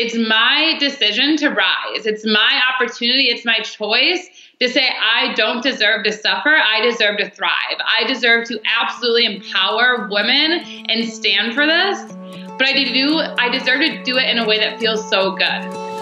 it's my decision to rise. It's my opportunity. It's my choice to say, I don't deserve to suffer. I deserve to thrive. I deserve to absolutely empower women and stand for this. But I do, I deserve to do it in a way that feels so good.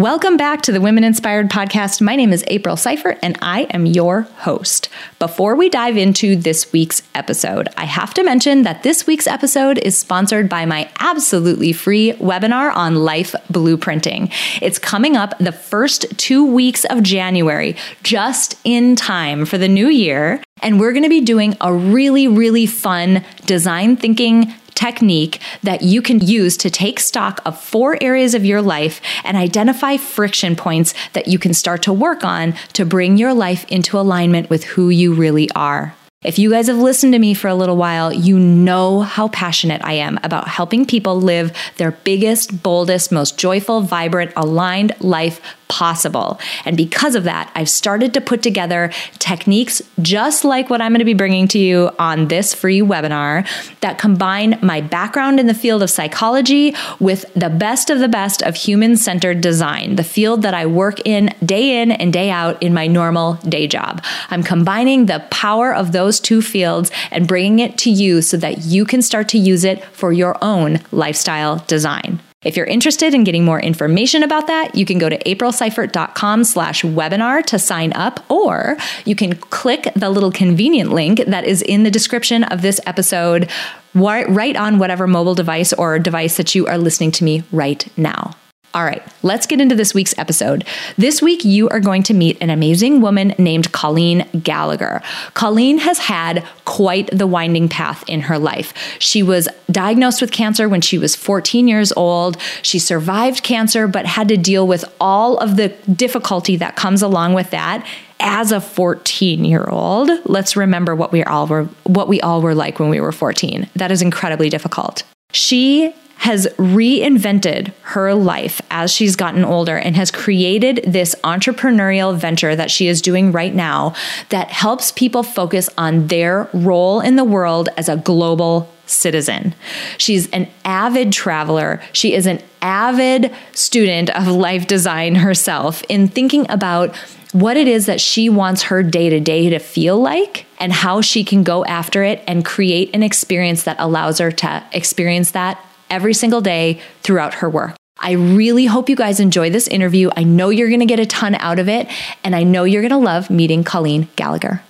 Welcome back to the Women Inspired Podcast. My name is April Seifert and I am your host. Before we dive into this week's episode, I have to mention that this week's episode is sponsored by my absolutely free webinar on life blueprinting. It's coming up the first two weeks of January, just in time for the new year. And we're going to be doing a really, really fun design thinking technique that you can use to take stock of four areas of your life and identify friction points that you can start to work on to bring your life into alignment with who you really are. If you guys have listened to me for a little while, you know how passionate I am about helping people live their biggest, boldest, most joyful, vibrant, aligned life possible. And because of that, I've started to put together techniques just like what I'm going to be bringing to you on this free webinar that combine my background in the field of psychology with the best of the best of human centered design, the field that I work in day in and day out in my normal day job. I'm combining the power of those two fields and bringing it to you so that you can start to use it for your own lifestyle design. If you're interested in getting more information about that, you can go to aprilseifert.com slash webinar to sign up, or you can click the little convenient link that is in the description of this episode right on whatever mobile device or device that you are listening to me right now. All right, let's get into this week's episode. This week, you are going to meet an amazing woman named Colleen Gallagher. Colleen has had quite the winding path in her life. She was diagnosed with cancer when she was 14 years old. She survived cancer, but had to deal with all of the difficulty that comes along with that as a 14 year old let's remember what we all were what we all were like when we were 14 that is incredibly difficult she has reinvented her life as she's gotten older and has created this entrepreneurial venture that she is doing right now that helps people focus on their role in the world as a global citizen. She's an avid traveler. She is an avid student of life design herself in thinking about what it is that she wants her day to day to feel like and how she can go after it and create an experience that allows her to experience that every single day throughout her work. I really hope you guys enjoy this interview. I know you're going to get a ton out of it, and I know you're going to love meeting Colleen Gallagher.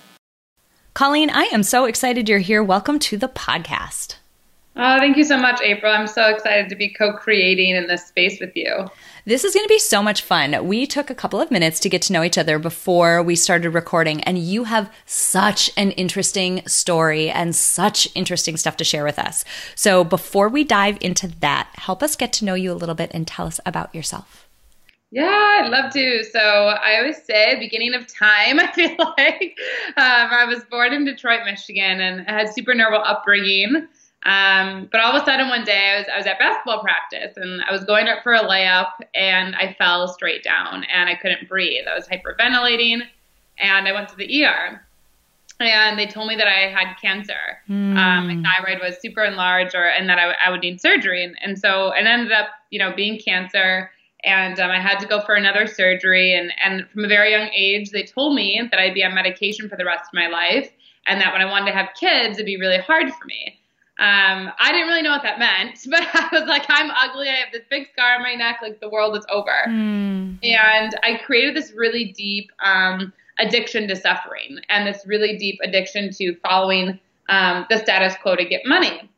Colleen, I am so excited you're here. Welcome to the podcast. Oh, thank you so much, April. I'm so excited to be co creating in this space with you. This is going to be so much fun. We took a couple of minutes to get to know each other before we started recording, and you have such an interesting story and such interesting stuff to share with us. So, before we dive into that, help us get to know you a little bit and tell us about yourself. Yeah, I'd love to. So I always say, beginning of time, I feel like um, I was born in Detroit, Michigan, and had super normal upbringing. Um, but all of a sudden one day I was I was at basketball practice and I was going up for a layup and I fell straight down and I couldn't breathe. I was hyperventilating and I went to the ER. And they told me that I had cancer. Mm. Um, my thyroid was super enlarged, or and that I, I would need surgery. And, and so it ended up, you know, being cancer and um, I had to go for another surgery. And, and from a very young age, they told me that I'd be on medication for the rest of my life, and that when I wanted to have kids, it'd be really hard for me. Um, I didn't really know what that meant, but I was like, I'm ugly. I have this big scar on my neck. Like the world is over. Mm. And I created this really deep um, addiction to suffering and this really deep addiction to following um, the status quo to get money.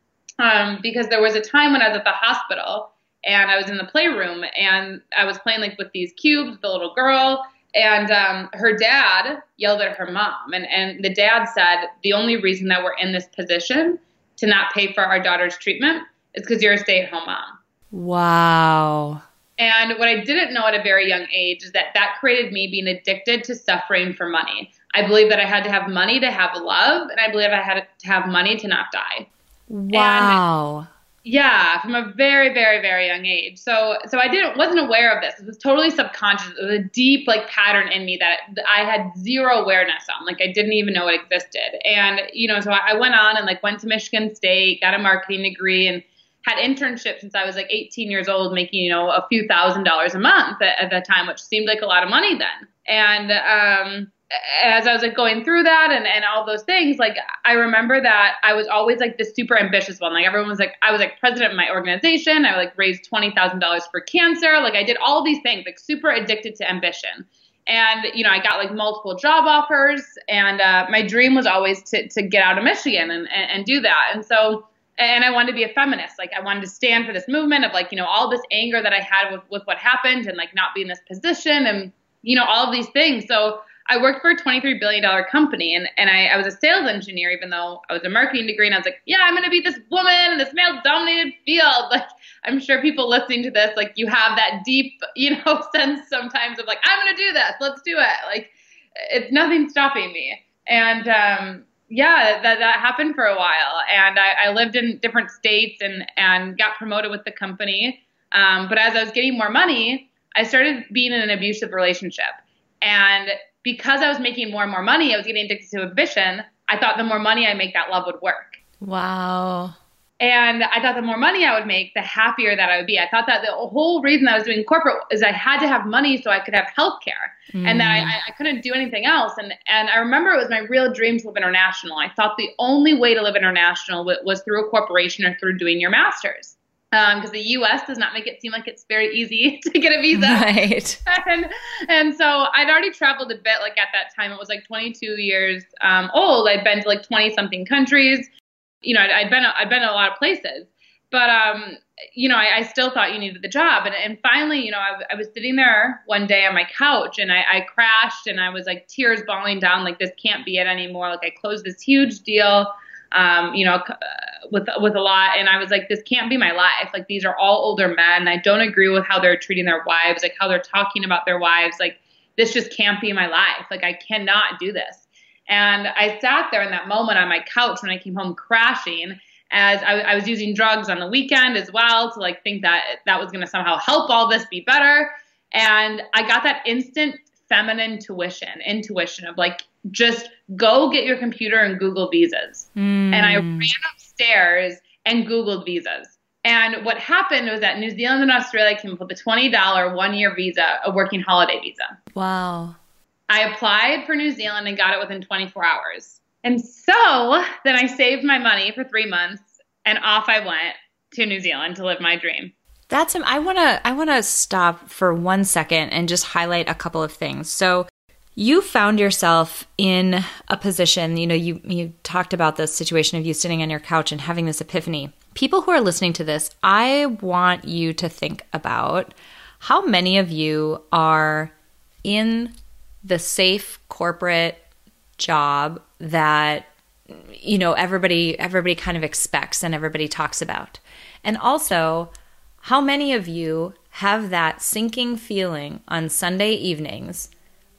Um, because there was a time when I was at the hospital and I was in the playroom and I was playing like with these cubes, the little girl, and um, her dad yelled at her mom, and and the dad said the only reason that we're in this position to not pay for our daughter's treatment is because you're a stay-at-home mom. Wow. And what I didn't know at a very young age is that that created me being addicted to suffering for money. I believe that I had to have money to have love, and I believe I had to have money to not die. Wow. And yeah, from a very, very, very young age. So, so I didn't wasn't aware of this. It was totally subconscious. It was a deep like pattern in me that I had zero awareness on. Like I didn't even know it existed. And you know, so I went on and like went to Michigan State, got a marketing degree, and had internships since I was like 18 years old, making you know a few thousand dollars a month at, at that time, which seemed like a lot of money then. And um, as I was like going through that and, and all those things, like I remember that I was always like the super ambitious one. Like everyone was like, I was like president of my organization. I like raised twenty thousand dollars for cancer. Like I did all these things, like super addicted to ambition. And you know, I got like multiple job offers, and uh, my dream was always to to get out of Michigan and, and and do that. And so, and I wanted to be a feminist. Like I wanted to stand for this movement of like you know all this anger that I had with with what happened and like not be in this position and you know all of these things. So I worked for a $23 billion company and, and I, I was a sales engineer, even though I was a marketing degree. And I was like, yeah, I'm going to be this woman in this male dominated field. Like, I'm sure people listening to this, like, you have that deep, you know, sense sometimes of like, I'm going to do this. Let's do it. Like, it's nothing stopping me. And, um, yeah, that, that happened for a while. And I, I lived in different states and, and got promoted with the company. Um, but as I was getting more money, I started being in an abusive relationship. And because I was making more and more money, I was getting addicted to ambition. I thought the more money I make, that love would work. Wow. And I thought the more money I would make, the happier that I would be. I thought that the whole reason I was doing corporate is I had to have money so I could have health care mm. and that I, I couldn't do anything else. And, and I remember it was my real dream to live international. I thought the only way to live international was through a corporation or through doing your master's because um, the U.S. does not make it seem like it's very easy to get a visa. Right. And, and so I'd already traveled a bit. Like at that time, it was like 22 years um, old. I'd been to like 20 something countries. You know, I'd, I'd been I'd been a lot of places. But um, you know, I, I, still thought you needed the job. And, and finally, you know, I, I was sitting there one day on my couch and I, I crashed and I was like tears bawling down, like this can't be it anymore. Like I closed this huge deal um, you know, uh, with with a lot, and I was like, this can't be my life. Like these are all older men. I don't agree with how they're treating their wives, like how they're talking about their wives. Like this just can't be my life. Like I cannot do this. And I sat there in that moment on my couch when I came home crashing as I, I, was using drugs on the weekend as well to like think that that was going to somehow help all this be better. And I got that instant feminine tuition, intuition of like, just go get your computer and Google visas. Mm. And I ran upstairs and Googled visas. And what happened was that New Zealand and Australia came up with a $20 one year visa, a working holiday visa. Wow. I applied for New Zealand and got it within 24 hours. And so then I saved my money for three months and off I went to New Zealand to live my dream. That's I want to I want to stop for one second and just highlight a couple of things. So you found yourself in a position, you know, you you talked about the situation of you sitting on your couch and having this epiphany. People who are listening to this, I want you to think about how many of you are in the safe corporate job that you know everybody everybody kind of expects and everybody talks about. And also how many of you have that sinking feeling on Sunday evenings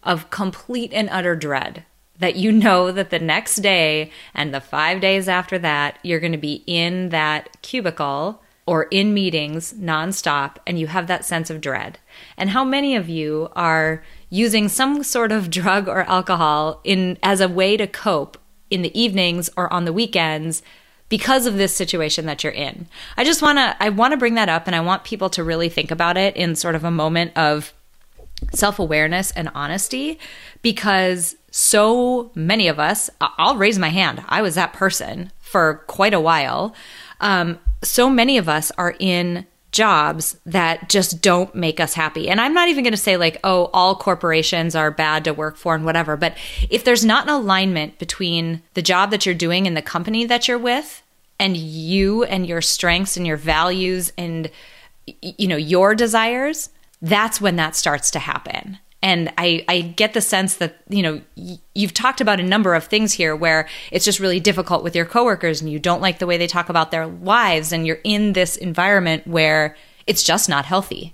of complete and utter dread that you know that the next day and the five days after that, you're going to be in that cubicle or in meetings nonstop and you have that sense of dread? And how many of you are using some sort of drug or alcohol in as a way to cope in the evenings or on the weekends because of this situation that you're in. I just want to I want to bring that up and I want people to really think about it in sort of a moment of self-awareness and honesty because so many of us I'll raise my hand. I was that person for quite a while. Um, so many of us are in jobs that just don't make us happy. And I'm not even going to say like, oh, all corporations are bad to work for and whatever. But if there's not an alignment between the job that you're doing and the company that you're with and you and your strengths and your values and you know, your desires, that's when that starts to happen. And I, I get the sense that, you know, you've talked about a number of things here where it's just really difficult with your coworkers and you don't like the way they talk about their lives and you're in this environment where it's just not healthy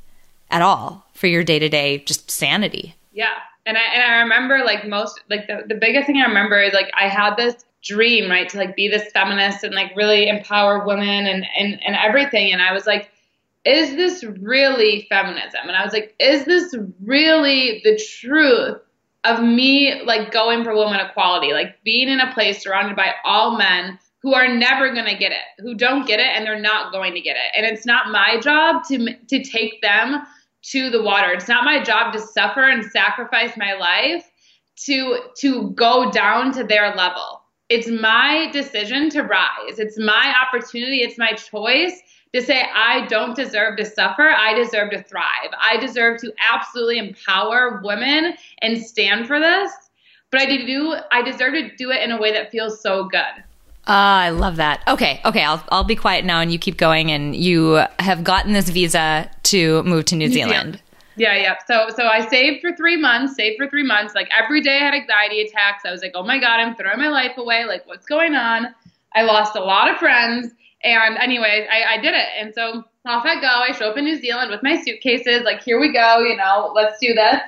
at all for your day to day just sanity. Yeah. And I, and I remember like most, like the, the biggest thing I remember is like I had this dream, right, to like be this feminist and like really empower women and, and, and everything. And I was like, is this really feminism? And I was like, is this really the truth of me like going for woman equality, like being in a place surrounded by all men who are never going to get it, who don't get it and they're not going to get it. And it's not my job to to take them to the water. It's not my job to suffer and sacrifice my life to to go down to their level. It's my decision to rise. It's my opportunity, it's my choice to say, I don't deserve to suffer. I deserve to thrive. I deserve to absolutely empower women and stand for this. But I do, I deserve to do it in a way that feels so good. Uh, I love that. Okay, okay, I'll I'll be quiet now, and you keep going. And you have gotten this visa to move to New, New Zealand. Zealand. Yeah, yeah. So so I saved for three months. Saved for three months. Like every day I had anxiety attacks. I was like, oh my god, I'm throwing my life away. Like what's going on? I lost a lot of friends. And anyway, I, I did it. And so off I go. I show up in New Zealand with my suitcases. Like, here we go. You know, let's do this.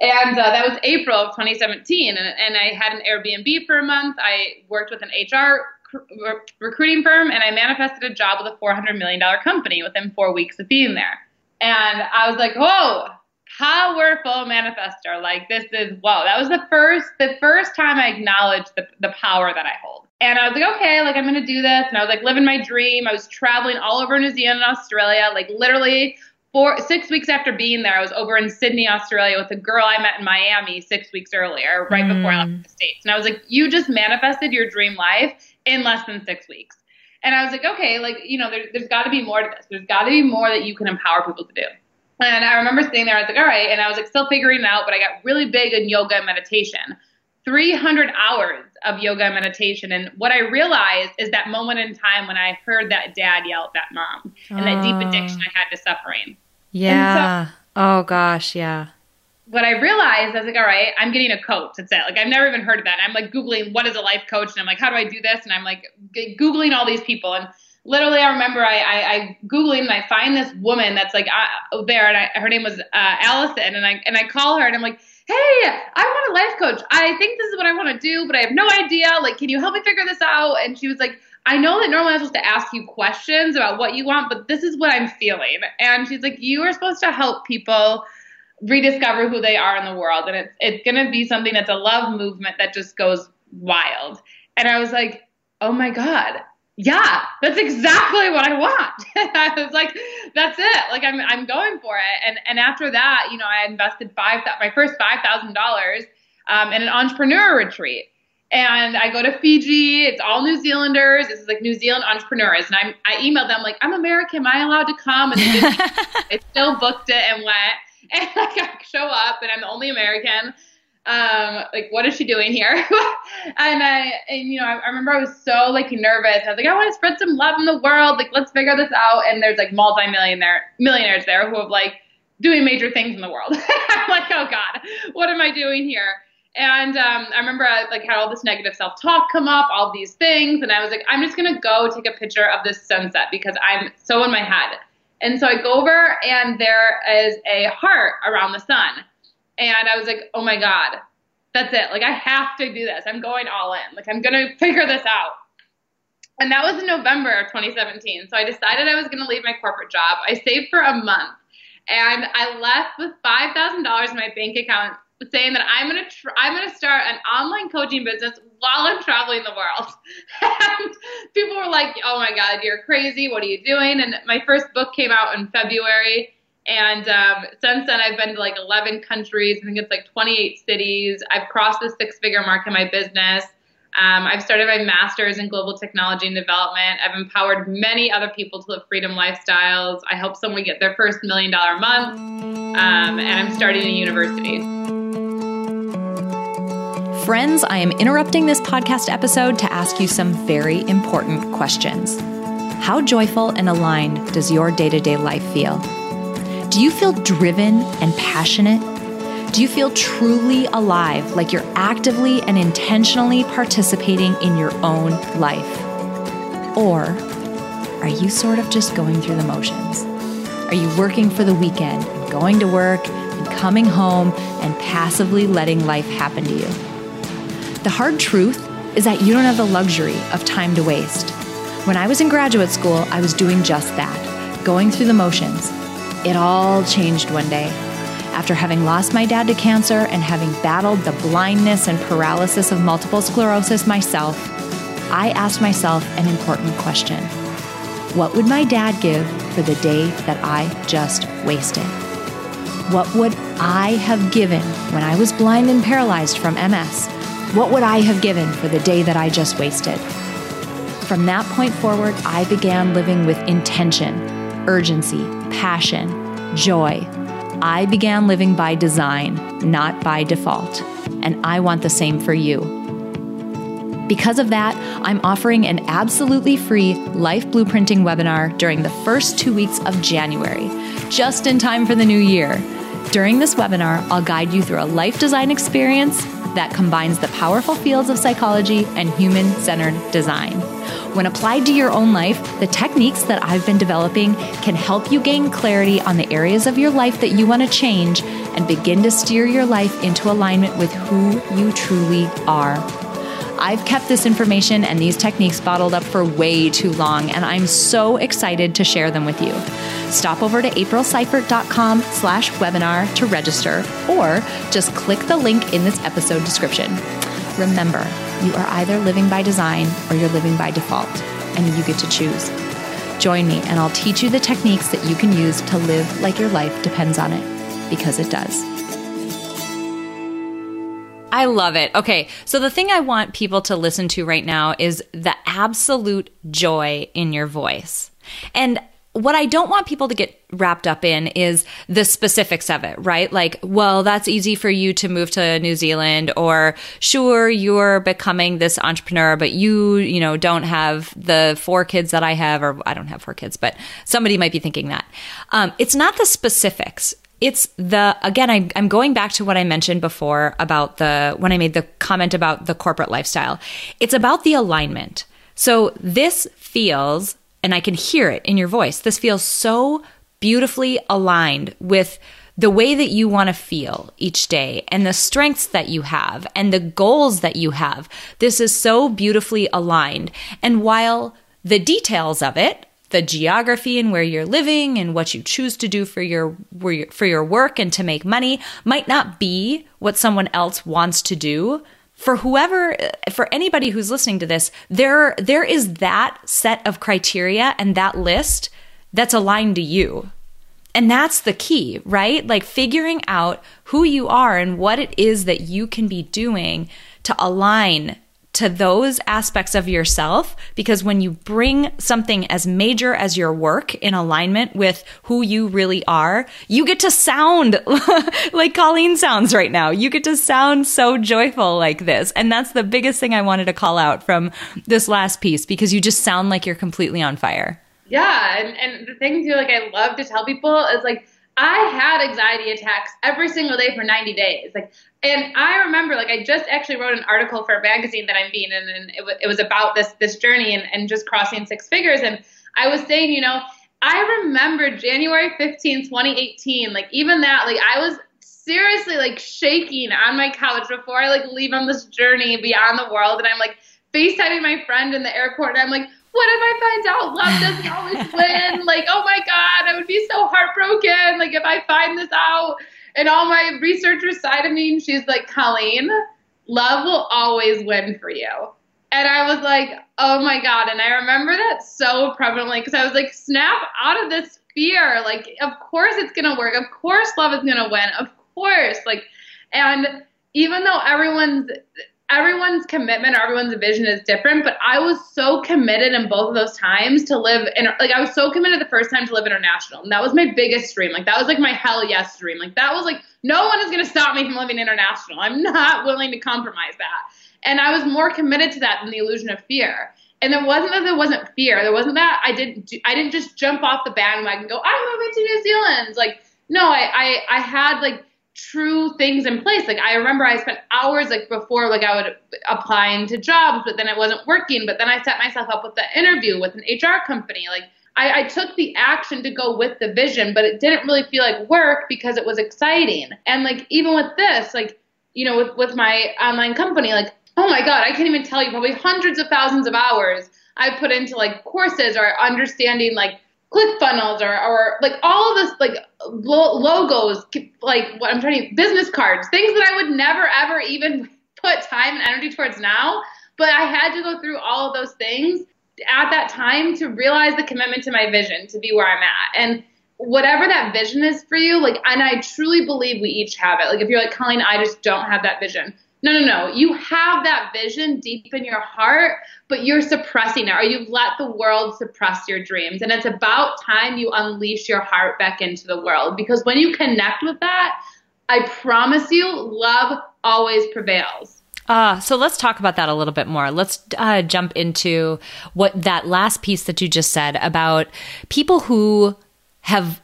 And uh, that was April of 2017. And, and I had an Airbnb for a month. I worked with an HR cr- recruiting firm, and I manifested a job with a $400 million company within four weeks of being there. And I was like, whoa, powerful manifester. Like this is whoa. That was the first the first time I acknowledged the, the power that I hold. And I was like, okay, like I'm gonna do this. And I was like living my dream. I was traveling all over New Zealand and Australia, like literally four six weeks after being there, I was over in Sydney, Australia with a girl I met in Miami six weeks earlier, right mm. before I left the States. And I was like, you just manifested your dream life in less than six weeks. And I was like, okay, like, you know, there, there's got to be more to this. There's got to be more that you can empower people to do. And I remember sitting there, I was like, all right. And I was like, still figuring it out, but I got really big in yoga and meditation. 300 hours of yoga and meditation. And what I realized is that moment in time when I heard that dad yell at that mom and oh. that deep addiction I had to suffering. Yeah. So, oh, gosh. Yeah. What I realized, I was like, all right, I'm getting a coach. That's it. Like, I've never even heard of that. And I'm like Googling what is a life coach. And I'm like, how do I do this? And I'm like Googling all these people. And literally, I remember I, I, I Googling and I find this woman that's like uh, there. And I, her name was uh, Allison. And I, and I call her and I'm like, hey, I want a life coach. I think this is what I want to do, but I have no idea. Like, can you help me figure this out? And she was like, I know that normally I'm supposed to ask you questions about what you want, but this is what I'm feeling. And she's like, you are supposed to help people rediscover who they are in the world. And it's, it's going to be something that's a love movement that just goes wild. And I was like, oh my God, yeah, that's exactly what I want. I was like, that's it. Like I'm, I'm going for it. And, and after that, you know, I invested five, my first $5,000 um, in an entrepreneur retreat. And I go to Fiji. It's all New Zealanders. This is like New Zealand entrepreneurs. And I'm I emailed them like, I'm American. Am I allowed to come? And they, they still booked it and went. And like I show up and I'm the only American um, like what is she doing here? and I, and you know, I, I, remember I was so like nervous. I was like, I want to spread some love in the world. Like, let's figure this out. And there's like multi-millionaire millionaires there who have like doing major things in the world. I'm like, oh god, what am I doing here? And um, I remember I like had all this negative self-talk come up, all these things, and I was like, I'm just gonna go take a picture of this sunset because I'm so in my head. And so I go over, and there is a heart around the sun. And I was like, oh my God, that's it. Like, I have to do this. I'm going all in. Like, I'm going to figure this out. And that was in November of 2017. So I decided I was going to leave my corporate job. I saved for a month and I left with $5,000 in my bank account saying that I'm going to tr- I'm going to start an online coaching business while I'm traveling the world. and people were like, "Oh my god, you're crazy. What are you doing?" And my first book came out in February and um, since then, I've been to like 11 countries. I think it's like 28 cities. I've crossed the six figure mark in my business. Um, I've started my master's in global technology and development. I've empowered many other people to live freedom lifestyles. I help someone get their first million dollar month, um, and I'm starting a university. Friends, I am interrupting this podcast episode to ask you some very important questions. How joyful and aligned does your day to day life feel? Do you feel driven and passionate? Do you feel truly alive, like you're actively and intentionally participating in your own life? Or are you sort of just going through the motions? Are you working for the weekend going to work and coming home and passively letting life happen to you? The hard truth is that you don't have the luxury of time to waste. When I was in graduate school, I was doing just that, going through the motions. It all changed one day. After having lost my dad to cancer and having battled the blindness and paralysis of multiple sclerosis myself, I asked myself an important question What would my dad give for the day that I just wasted? What would I have given when I was blind and paralyzed from MS? What would I have given for the day that I just wasted? From that point forward, I began living with intention, urgency, passion, joy. I began living by design, not by default. And I want the same for you. Because of that, I'm offering an absolutely free life blueprinting webinar during the first two weeks of January, just in time for the new year. During this webinar, I'll guide you through a life design experience that combines the powerful fields of psychology and human centered design. When applied to your own life, the techniques that I've been developing can help you gain clarity on the areas of your life that you want to change and begin to steer your life into alignment with who you truly are. I've kept this information and these techniques bottled up for way too long, and I'm so excited to share them with you. Stop over to aprilseifert.com slash webinar to register, or just click the link in this episode description. Remember, you are either living by design or you're living by default, and you get to choose. Join me, and I'll teach you the techniques that you can use to live like your life depends on it, because it does. I love it. Okay, so the thing I want people to listen to right now is the absolute joy in your voice. And what I don't want people to get wrapped up in is the specifics of it, right? Like, well, that's easy for you to move to New Zealand, or sure, you're becoming this entrepreneur, but you, you know, don't have the four kids that I have, or I don't have four kids, but somebody might be thinking that. Um, it's not the specifics it's the again I, i'm going back to what i mentioned before about the when i made the comment about the corporate lifestyle. It's about the alignment. So this feels and i can hear it in your voice this feels so beautifully aligned with the way that you want to feel each day and the strengths that you have and the goals that you have. This is so beautifully aligned. And while the details of it the geography and where you're living and what you choose to do for your for your work and to make money might not be what someone else wants to do. For whoever for anybody who's listening to this there there is that set of criteria and that list that's aligned to you. And that's the key right? Like figuring out who you are and what it is that you can be doing to align to those aspects of yourself because when you bring something as major as your work in alignment with who you really are, you get to sound like Colleen sounds right now. You get to sound so joyful like this. And that's the biggest thing I wanted to call out from this last piece because you just sound like you're completely on fire. Yeah. And, and the thing too, like I love to tell people is like, I had anxiety attacks every single day for 90 days. Like, and I remember, like, I just actually wrote an article for a magazine that I'm being in, and it, w- it was about this this journey and, and just crossing six figures. And I was saying, you know, I remember January 15, 2018. Like, even that, like, I was seriously like shaking on my couch before I like leave on this journey beyond the world, and I'm like FaceTiming my friend in the airport, and I'm like, what if I find out love doesn't always win? Like, oh my God, I would be so heartbroken. Like, if I find this out. And all my researchers side of me, and she's like, Colleen, love will always win for you. And I was like, oh my God. And I remember that so prevalently because I was like, snap out of this fear. Like, of course it's going to work. Of course love is going to win. Of course. Like, and even though everyone's everyone's commitment or everyone's vision is different, but I was so committed in both of those times to live in like I was so committed the first time to live international. And that was my biggest dream. Like that was like my hell yes dream. Like that was like no one is gonna stop me from living international. I'm not willing to compromise that. And I was more committed to that than the illusion of fear. And it wasn't that there wasn't fear. There wasn't that I didn't I didn't just jump off the bandwagon and go, I'm moving to New Zealand. Like, no, I, I, I had like true things in place. Like I remember I spent hours like before like I would apply into jobs, but then it wasn't working. But then I set myself up with the interview with an HR company. Like I, I took the action to go with the vision, but it didn't really feel like work because it was exciting. And like even with this, like, you know, with, with my online company, like, oh my God, I can't even tell you probably hundreds of thousands of hours I put into like courses or understanding like ClickFunnels or, or like all of this like lo- logos, like what I'm trying to business cards, things that I would never ever even put time and energy towards now. But I had to go through all of those things at that time to realize the commitment to my vision to be where I'm at. And whatever that vision is for you, like, and I truly believe we each have it. Like, if you're like, Colleen, I just don't have that vision. No, no, no. You have that vision deep in your heart, but you're suppressing it or you've let the world suppress your dreams. And it's about time you unleash your heart back into the world because when you connect with that, I promise you, love always prevails. Uh, so let's talk about that a little bit more. Let's uh, jump into what that last piece that you just said about people who have,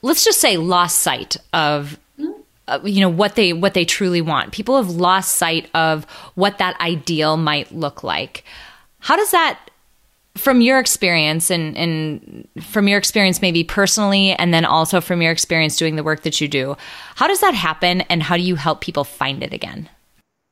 let's just say, lost sight of uh, you know what they what they truly want. People have lost sight of what that ideal might look like. How does that from your experience and, and from your experience maybe personally and then also from your experience doing the work that you do how does that happen and how do you help people find it again?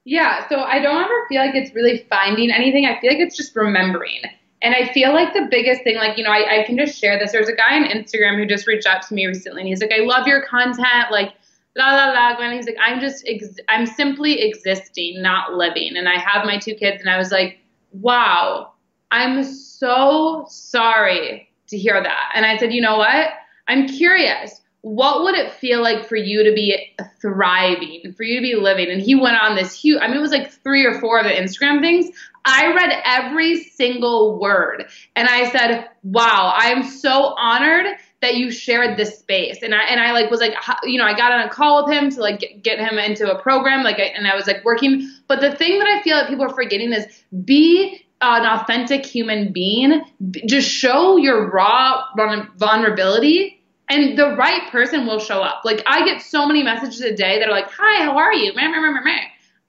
Yeah so i don't ever feel like it's really finding anything. I feel like it's just remembering. And I feel like the biggest thing, like, you know, I, I, can just share this. There's a guy on Instagram who just reached out to me recently and he's like, I love your content. Like, la la la Gwen. He's like, I'm just, ex- I'm simply existing, not living. And I have my two kids, and I was like, wow, I'm so sorry to hear that. And I said, you know what? I'm curious. What would it feel like for you to be thriving, for you to be living? And he went on this huge, I mean, it was like three or four of the Instagram things. I read every single word and I said, wow, I am so honored that you shared this space. And i and i like was like you know i got on a call with him to like get him into a program like and i was like working. But the thing that i feel that people are forgetting is be an authentic human being just show your raw vulnerability and the right person will show up. Like i get so many messages a day that are like hi how are you?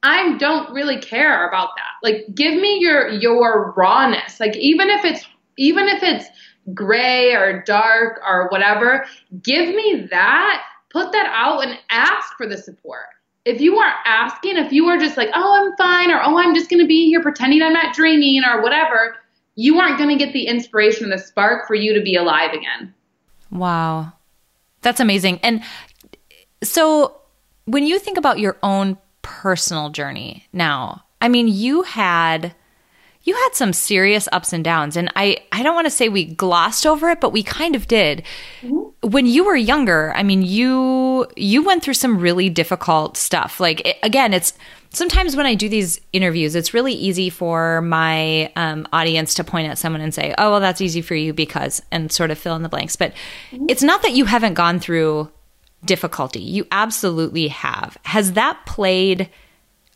I don't really care about that. Like give me your your rawness. Like even if it's even if it's gray or dark or whatever, give me that, put that out and ask for the support. If you are asking, if you are just like, oh, I'm fine, or oh, I'm just going to be here pretending I'm not dreaming or whatever, you aren't going to get the inspiration, the spark for you to be alive again. Wow. That's amazing. And so when you think about your own personal journey now, I mean, you had you had some serious ups and downs and i i don't want to say we glossed over it but we kind of did. Mm-hmm. when you were younger i mean you you went through some really difficult stuff. Like it, again it's sometimes when i do these interviews it's really easy for my um, audience to point at someone and say oh well that's easy for you because and sort of fill in the blanks. But mm-hmm. it's not that you haven't gone through difficulty. You absolutely have. Has that played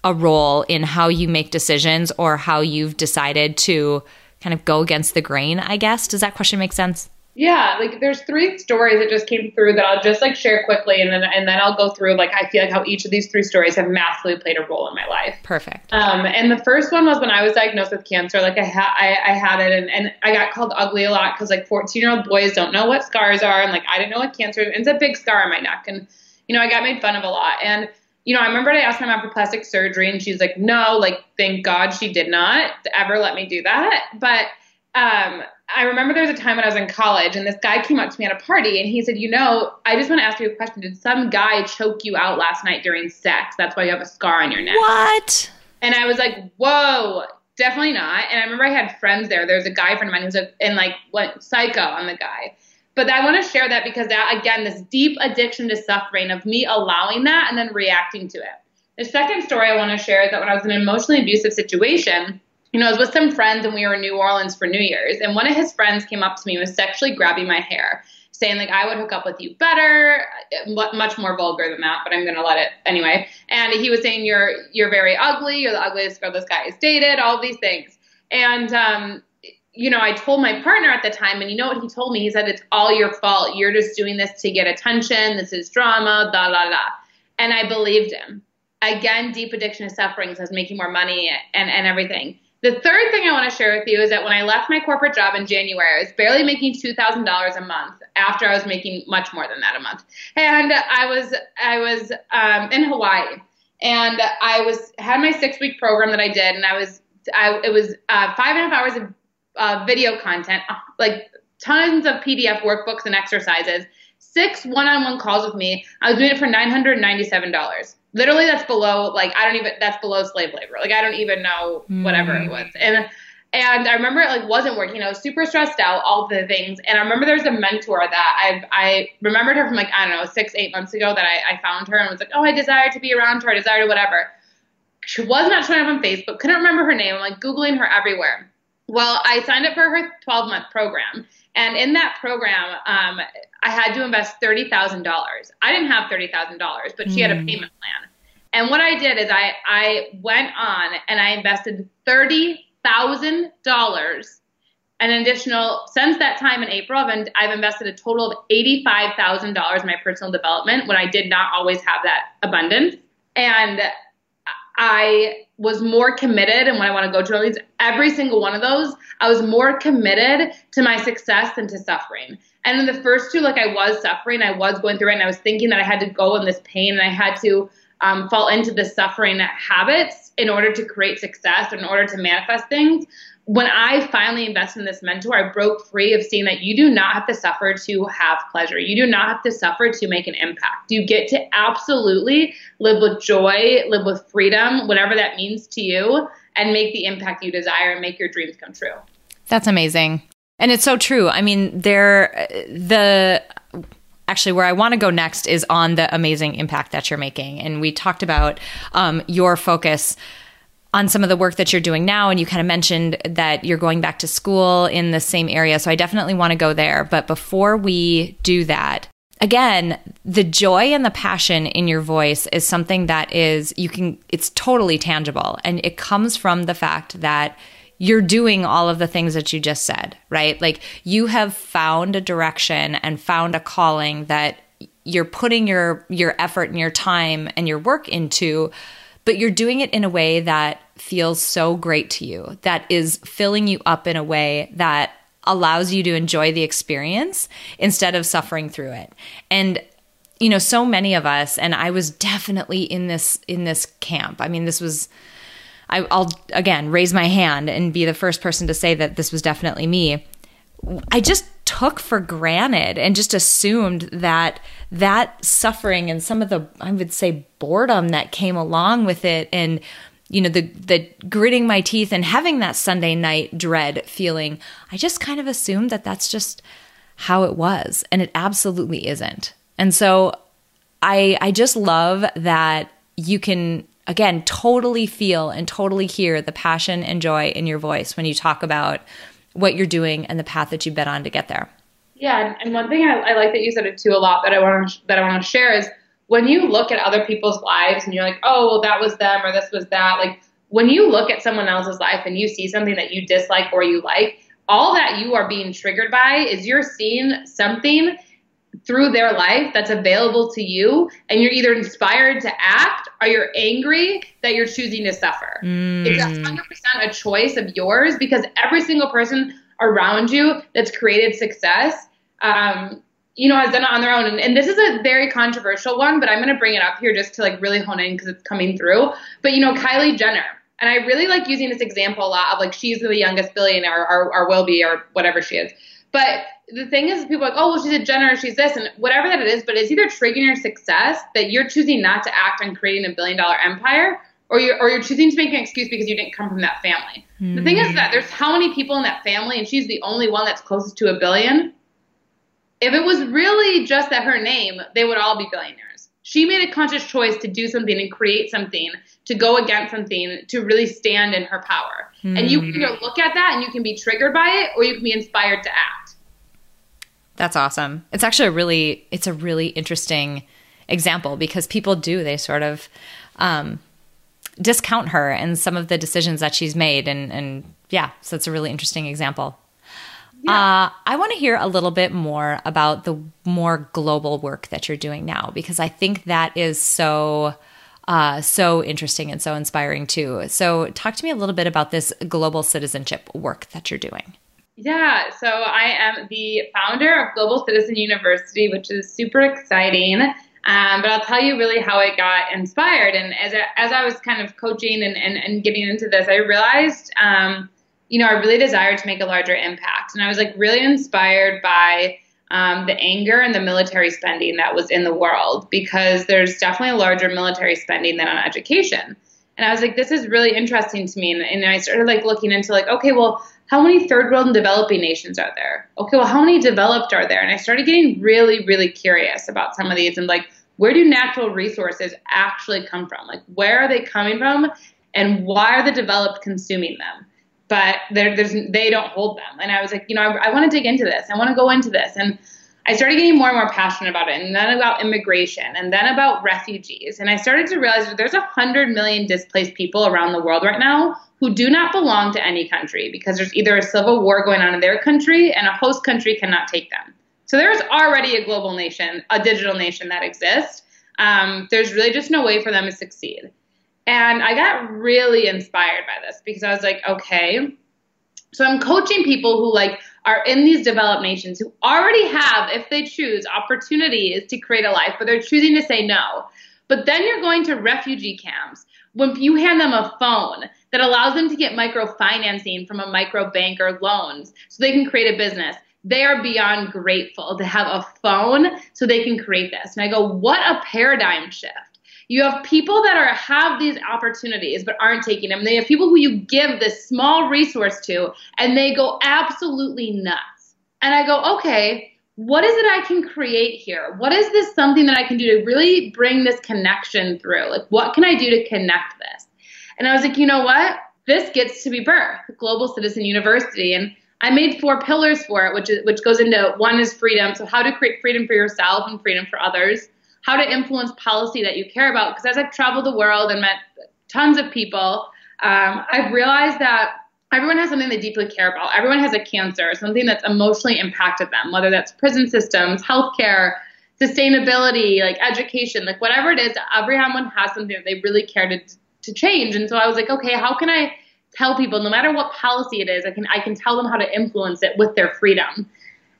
a role in how you make decisions or how you've decided to kind of go against the grain, I guess. Does that question make sense? Yeah, like there's three stories that just came through that I'll just like share quickly and then and then I'll go through like I feel like how each of these three stories have massively played a role in my life. Perfect. Um, and the first one was when I was diagnosed with cancer. Like I had I, I had it and, and I got called ugly a lot because like 14 year old boys don't know what scars are and like I didn't know what cancer is. It's a big scar on my neck and you know I got made fun of a lot and you know, I remember I asked my mom for plastic surgery and she's like, no, like, thank God she did not ever let me do that. But um, I remember there was a time when I was in college and this guy came up to me at a party and he said, you know, I just want to ask you a question. Did some guy choke you out last night during sex? That's why you have a scar on your neck. What? And I was like, whoa, definitely not. And I remember I had friends there. There was a guy friend of mine who's a, and like went psycho on the guy. But I want to share that because that, again, this deep addiction to suffering of me allowing that and then reacting to it. The second story I want to share is that when I was in an emotionally abusive situation, you know, I was with some friends and we were in New Orleans for New Year's, and one of his friends came up to me and was sexually grabbing my hair, saying like I would hook up with you better, much more vulgar than that, but I'm gonna let it anyway. And he was saying you're you're very ugly, you're the ugliest girl this guy has dated, all these things. And um, you know, I told my partner at the time, and you know what he told me? He said, It's all your fault. You're just doing this to get attention. This is drama, da, da, da. And I believed him. Again, deep addiction to suffering says making more money and, and everything. The third thing I want to share with you is that when I left my corporate job in January, I was barely making $2,000 a month after I was making much more than that a month. And I was, I was um, in Hawaii and I was, had my six week program that I did and I was, I, it was uh, five and a half hours of uh, video content, uh, like tons of PDF workbooks and exercises, six one-on-one calls with me. I was doing it for nine hundred ninety-seven dollars. Literally, that's below like I don't even that's below slave labor. Like I don't even know whatever mm. it was. And and I remember it like wasn't working. I was super stressed out, all the things. And I remember there was a mentor that I I remembered her from like I don't know six eight months ago that I, I found her and was like oh I desire to be around her I desire to whatever. She was not showing up on Facebook. Couldn't remember her name. I'm like googling her everywhere well, I signed up for her 12 month program. And in that program, um, I had to invest $30,000. I didn't have $30,000, but she mm. had a hmm. payment plan. And what I did is I, I went on and I invested $30,000 an additional since that time in April, I've, I've invested a total of $85,000 in my personal development when I did not always have that abundance. And I was more committed and when I want to go to these, every single one of those, I was more committed to my success than to suffering. And in the first two, like I was suffering, I was going through it, and I was thinking that I had to go in this pain and I had to um, fall into the suffering habits in order to create success, in order to manifest things when I finally invested in this mentor, I broke free of seeing that you do not have to suffer to have pleasure. You do not have to suffer to make an impact. You get to absolutely live with joy, live with freedom, whatever that means to you, and make the impact you desire and make your dreams come true. That's amazing. And it's so true. I mean, there, the, actually where i want to go next is on the amazing impact that you're making and we talked about um, your focus on some of the work that you're doing now and you kind of mentioned that you're going back to school in the same area so i definitely want to go there. But before we do that again the joy and the passion in your voice is something that is you can it's totally tangible and it comes from the fact that you're doing all of the things that you just said right? Like you have found a direction and found a calling that you're putting your your effort and your time and your work into but you're doing it in a way that feels so great to you, that is filling you up in a way that allows you to enjoy the experience instead of suffering through it. And you know, so many of us and I was definitely in this in this camp. I mean, this was I, I'll again raise my hand and be the first person to say that this was definitely me. I just took for granted and just assumed that that suffering and some of the I would say boredom that came along with it and you know the the gritting my teeth and having that Sunday night dread feeling I just kind of assumed that that's just how it was and it absolutely isn't. And so I I just love that you can again totally feel and totally hear the passion and joy in your voice when you talk about what you're doing and the path that you've been on to get there. Yeah, and one thing I, I like that you said it too a lot that I want that I want to share is when you look at other people's lives and you're like, oh, well, that was them or this was that. Like when you look at someone else's life and you see something that you dislike or you like, all that you are being triggered by is you're seeing something through their life that's available to you and you're either inspired to act or you're angry that you're choosing to suffer. Mm. It's 100% a choice of yours because every single person around you that's created success um, you know, has done it on their own. And, and, this is a very controversial one, but I'm going to bring it up here just to like really hone in because it's coming through. But, you know, Kylie Jenner, and I really like using this example a lot of like she's the youngest billionaire or, or will be or whatever she is. But the thing is, people are like, oh, well, she's a Jenner, she's this, and whatever that it is, but it's either triggering your success that you're choosing not to act on creating a billion dollar empire, or you're, or you're choosing to make an excuse because you didn't come from that family. Mm. The thing is that there's how many people in that family, and she's the only one that's closest to a billion. If it was really just that her name, they would all be billionaires. she made a conscious choice to do something and create something to go against something to really stand in her power. Mm. And you can either look at that and you can be triggered by it or you can be inspired to act. That's awesome. It's actually a really it's a really interesting example because people do they sort of um, discount her and some of the decisions that she's made and and yeah, so it's a really interesting example. Yeah. Uh, I want to hear a little bit more about the more global work that you're doing now because I think that is so uh, so interesting and so inspiring too. So, talk to me a little bit about this global citizenship work that you're doing. Yeah, so I am the founder of Global Citizen University, which is super exciting. Um, but I'll tell you really how I got inspired. And as I, as I was kind of coaching and, and, and getting into this, I realized um, you know, I really desired to make a larger impact. And I was like really inspired by um, the anger and the military spending that was in the world because there's definitely a larger military spending than on education. And I was like, this is really interesting to me. And, and I started like looking into like, okay, well, how many third world and developing nations are there? Okay, well, how many developed are there? And I started getting really, really curious about some of these and like, where do natural resources actually come from? Like, where are they coming from? And why are the developed consuming them? but there's they don't hold them. And I was like, you know, I, I want to dig into this. I want to go into this. And I started getting more and more passionate about it, and then about immigration, and then about refugees. And I started to realize that there's a hundred million displaced people around the world right now who do not belong to any country because there's either a civil war going on in their country and a host country cannot take them. So there's already a global nation, a digital nation that exists. Um, there's really just no way for them to succeed. And I got really inspired by this because I was like, okay, so I'm coaching people who like are in these developed nations who already have, if they choose, opportunities to create a life, but they're choosing to say no. But then you're going to refugee camps when you hand them a phone that allows them to get microfinancing from a micro bank or loans so they can create a business. They are beyond grateful to have a phone so they can create this. And I go, what a paradigm shift. You have people that are have these opportunities but aren't taking them. They have people who you give this small resource to and they go absolutely nuts. And I go, okay, what is it I can create here? What is this something that I can do to really bring this connection through? Like, what can I do to connect this? And I was like, you know what? This gets to be birth, Global Citizen University. And I made four pillars for it, which is which goes into one is freedom. So how to create freedom for yourself and freedom for others how to influence policy that you care about. Because as I've traveled the world and met tons of people, um, I've realized that everyone has something they deeply care about. Everyone has a cancer, something that's emotionally impacted them, whether that's prison systems, healthcare, sustainability, like education, like whatever it is, everyone has something that they really care to, to change. And so I was like, okay, how can I tell people, no matter what policy it is, I can I can tell them how to influence it with their freedom.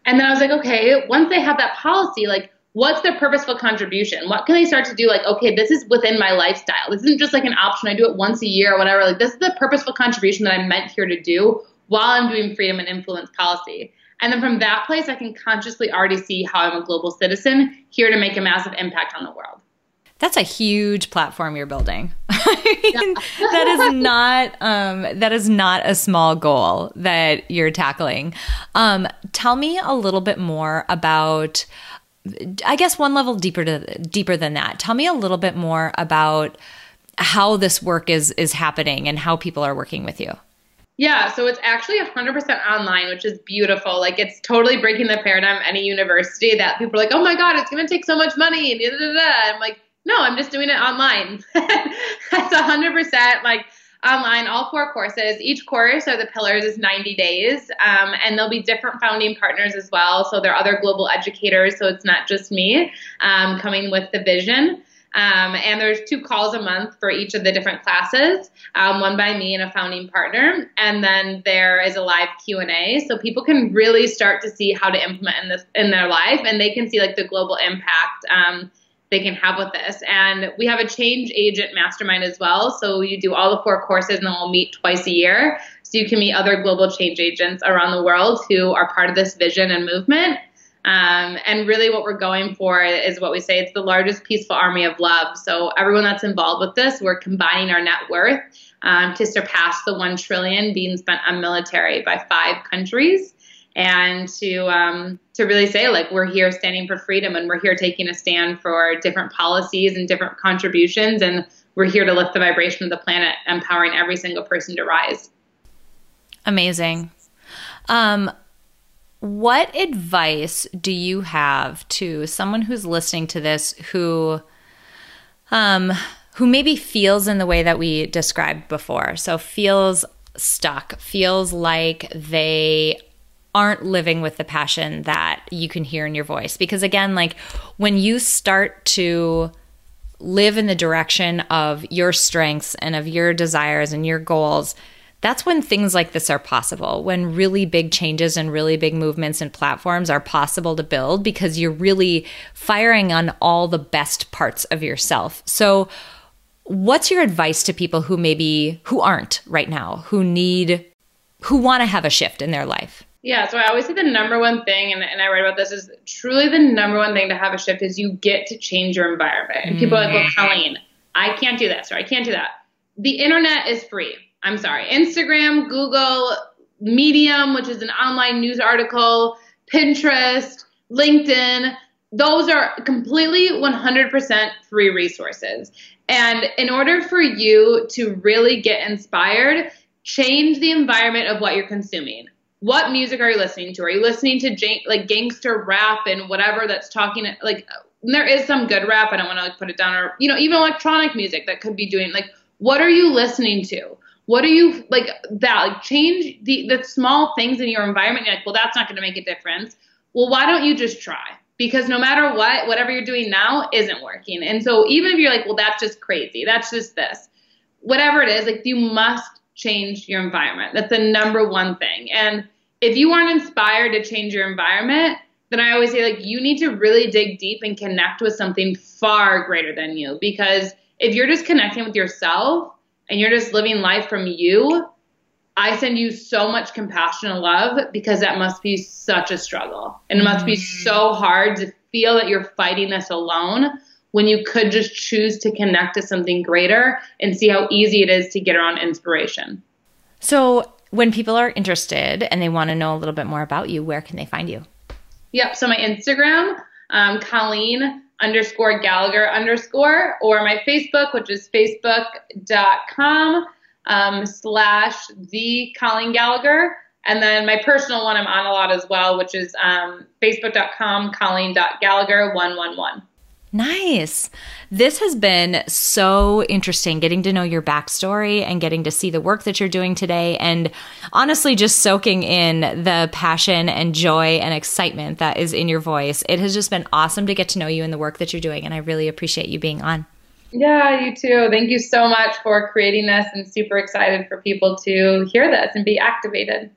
And then I was like, okay, once they have that policy, like what's their purposeful contribution? What can they start to do? Like, okay, this is within my lifestyle. This isn't just like an option. I do it once a year or whatever. Like, this is the purposeful contribution that I'm meant here to do while I'm doing freedom and influence policy. And then from that place, I can consciously already see how I'm a global citizen here to make a massive impact on the world. That's a huge platform you're building. that is not um, that is not a small goal that you're tackling. Um, tell me a little bit more about I guess one level deeper to deeper than that. Tell me a little bit more about how this work is is happening and how people are working with you. Yeah, so it's actually 100% online, which is beautiful. Like it's totally breaking the paradigm any university that people are like, "Oh my god, it's going to take so much money." And da, da, da. I'm like, "No, I'm just doing it online." That's 100% like online, all four courses. Each course or the pillars is 90 days, um, and there'll be different founding partners as well. So there are other global educators, so it's not just me um, coming with the vision. Um, and there's two calls a month for each of the different classes, um, one by me and a founding partner, and then there is a live Q and A, so people can really start to see how to implement in this in their life, and they can see like the global impact um, they can have with this. And we have a change agent mastermind as well. So you do all the four courses and then we'll meet twice a year. So you can meet other global change agents around the world who are part of this vision and movement. Um, and really, what we're going for is what we say it's the largest peaceful army of love. So, everyone that's involved with this, we're combining our net worth um, to surpass the 1 trillion being spent on military by five countries. And to um, to really say like we're here standing for freedom and we're here taking a stand for different policies and different contributions and we're here to lift the vibration of the planet empowering every single person to rise. Amazing. Um, what advice do you have to someone who's listening to this who um, who maybe feels in the way that we described before? So feels stuck feels like they aren't living with the passion that you can hear in your voice. Because again, like when you start to live in the direction of your strengths and of your desires and your goals, that's when things like this are possible. When really big changes and really big movements and platforms are possible to build because you're really firing on all the best parts of yourself. So, what's your advice to people who maybe who aren't right now, who need who want to have a shift in their life? Yeah, so I always say the number one thing, and, and I write about this, is truly the number one thing to have a shift is you get to change your environment. And people are like, well, mm. Colleen, I can't do this or I can't do that. The internet is free. I'm sorry. Instagram, Google, Medium, which is an online news article, Pinterest, LinkedIn, those are completely 100% free resources. And in order for you to really get inspired, change the environment of what you're consuming what music are you listening to? Are you listening to like gangster rap and whatever that's talking like there is some good rap. I don't want to like put it down or you know even electronic music that could be doing like what are you listening to? What are you like that like change the the small things in your environment. You're like well that's not going to make a difference. Well why don't you just try? Because no matter what, whatever you're doing now isn't working. And so even if you're like well that's just crazy, that's just this, whatever it is, like you must change your environment. That's the number one thing. And if you aren't inspired to change your environment, then I always say like you need to really dig deep and connect with something far greater than you because if you're just connecting with yourself and you're just living life from you, I send you so much compassion and love because that must be such a struggle. And it must be mm. so hard to feel that you're fighting this alone when you could just choose to connect to something greater and see how easy it is to get around inspiration. So, when people are interested and they want to know a little bit more about you, where can they find you? Yep. So, my Instagram, um, Colleen underscore Gallagher underscore, or my Facebook, which is facebook.com um, slash the Colleen Gallagher. And then my personal one I'm on a lot as well, which is um, facebook.com colleen.gallagher111. Nice. This has been so interesting getting to know your backstory and getting to see the work that you're doing today. And honestly, just soaking in the passion and joy and excitement that is in your voice. It has just been awesome to get to know you and the work that you're doing. And I really appreciate you being on. Yeah, you too. Thank you so much for creating this and super excited for people to hear this and be activated.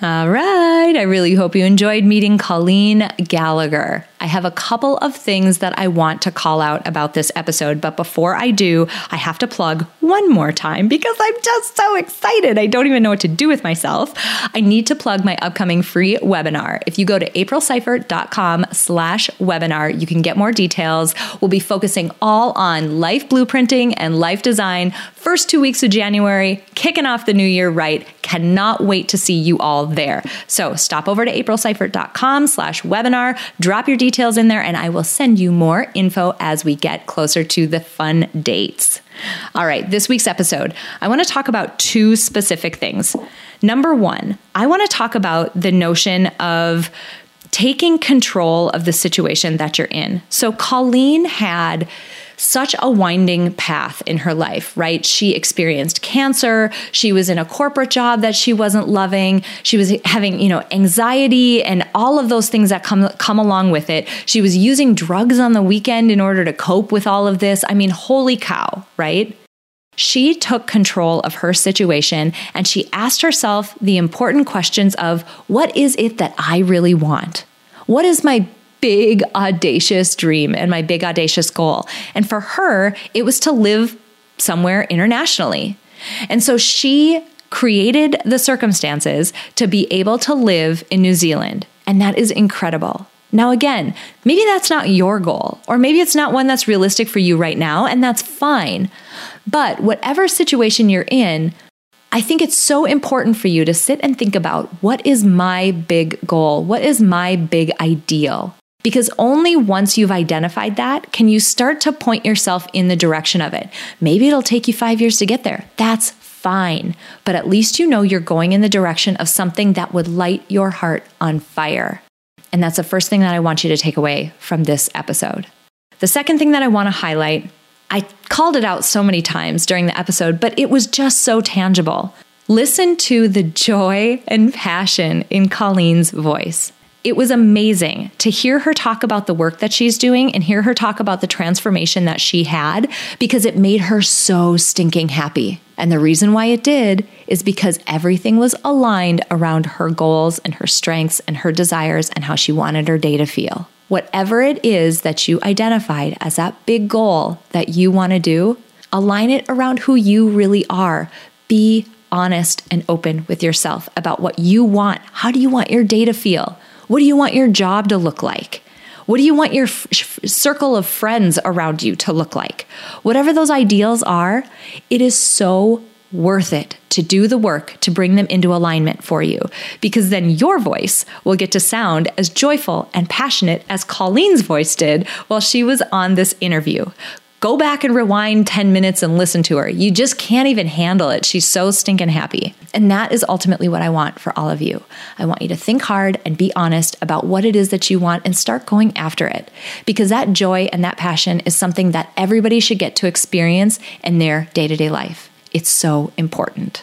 All right. I really hope you enjoyed meeting Colleen Gallagher. I have a couple of things that I want to call out about this episode, but before I do, I have to plug one more time because I'm just so excited. I don't even know what to do with myself. I need to plug my upcoming free webinar. If you go to aprilseifert.com slash webinar, you can get more details. We'll be focusing all on life blueprinting and life design. First two weeks of January, kicking off the new year right. Cannot wait to see you all there. So stop over to aprilseifert.com slash webinar, drop your details in there, and I will send you more info as we get closer to the fun dates. All right, this week's episode, I want to talk about two specific things. Number one, I want to talk about the notion of taking control of the situation that you're in. So, Colleen had such a winding path in her life, right? She experienced cancer. She was in a corporate job that she wasn't loving. She was having, you know, anxiety and all of those things that come come along with it. She was using drugs on the weekend in order to cope with all of this. I mean, holy cow, right? She took control of her situation and she asked herself the important questions of what is it that I really want? What is my big, audacious dream and my big, audacious goal. And for her, it was to live somewhere internationally. And so she created the circumstances to be able to live in New Zealand. And that is incredible. Now, again, maybe that's not your goal, or maybe it's not one that's realistic for you right now, and that's fine. But whatever situation you're in, I think it's so important for you to sit and think about what is my big goal? What is my big ideal? Because only once you've identified that can you start to point yourself in the direction of it. Maybe it'll take you five years to get there. That's fine. But at least you know you're going in the direction of something that would light your heart on fire. And that's the first thing that I want you to take away from this episode. The second thing that I want to highlight I called it out so many times during the episode, but it was just so tangible. Listen to the joy and passion in Colleen's voice. It was amazing to hear her talk about the work that she's doing and hear her talk about the transformation that she had because it made her so stinking happy. And the reason why it did is because everything was aligned around her goals and her strengths and her desires and how she wanted her day to feel. Whatever it is that you identified as that big goal that you want to do, align it around who you really are. Be honest and open with yourself about what you want. How do you want your day to feel? What do you want your job to look like? What do you want your f- circle of friends around you to look like? Whatever those ideals are, it is so worth it to do the work to bring them into alignment for you because then your voice will get to sound as joyful and passionate as Colleen's voice did while she was on this interview. Go back and rewind 10 minutes and listen to her. You just can't even handle it. She's so stinking happy. And that is ultimately what I want for all of you. I want you to think hard and be honest about what it is that you want and start going after it. Because that joy and that passion is something that everybody should get to experience in their day to day life. It's so important.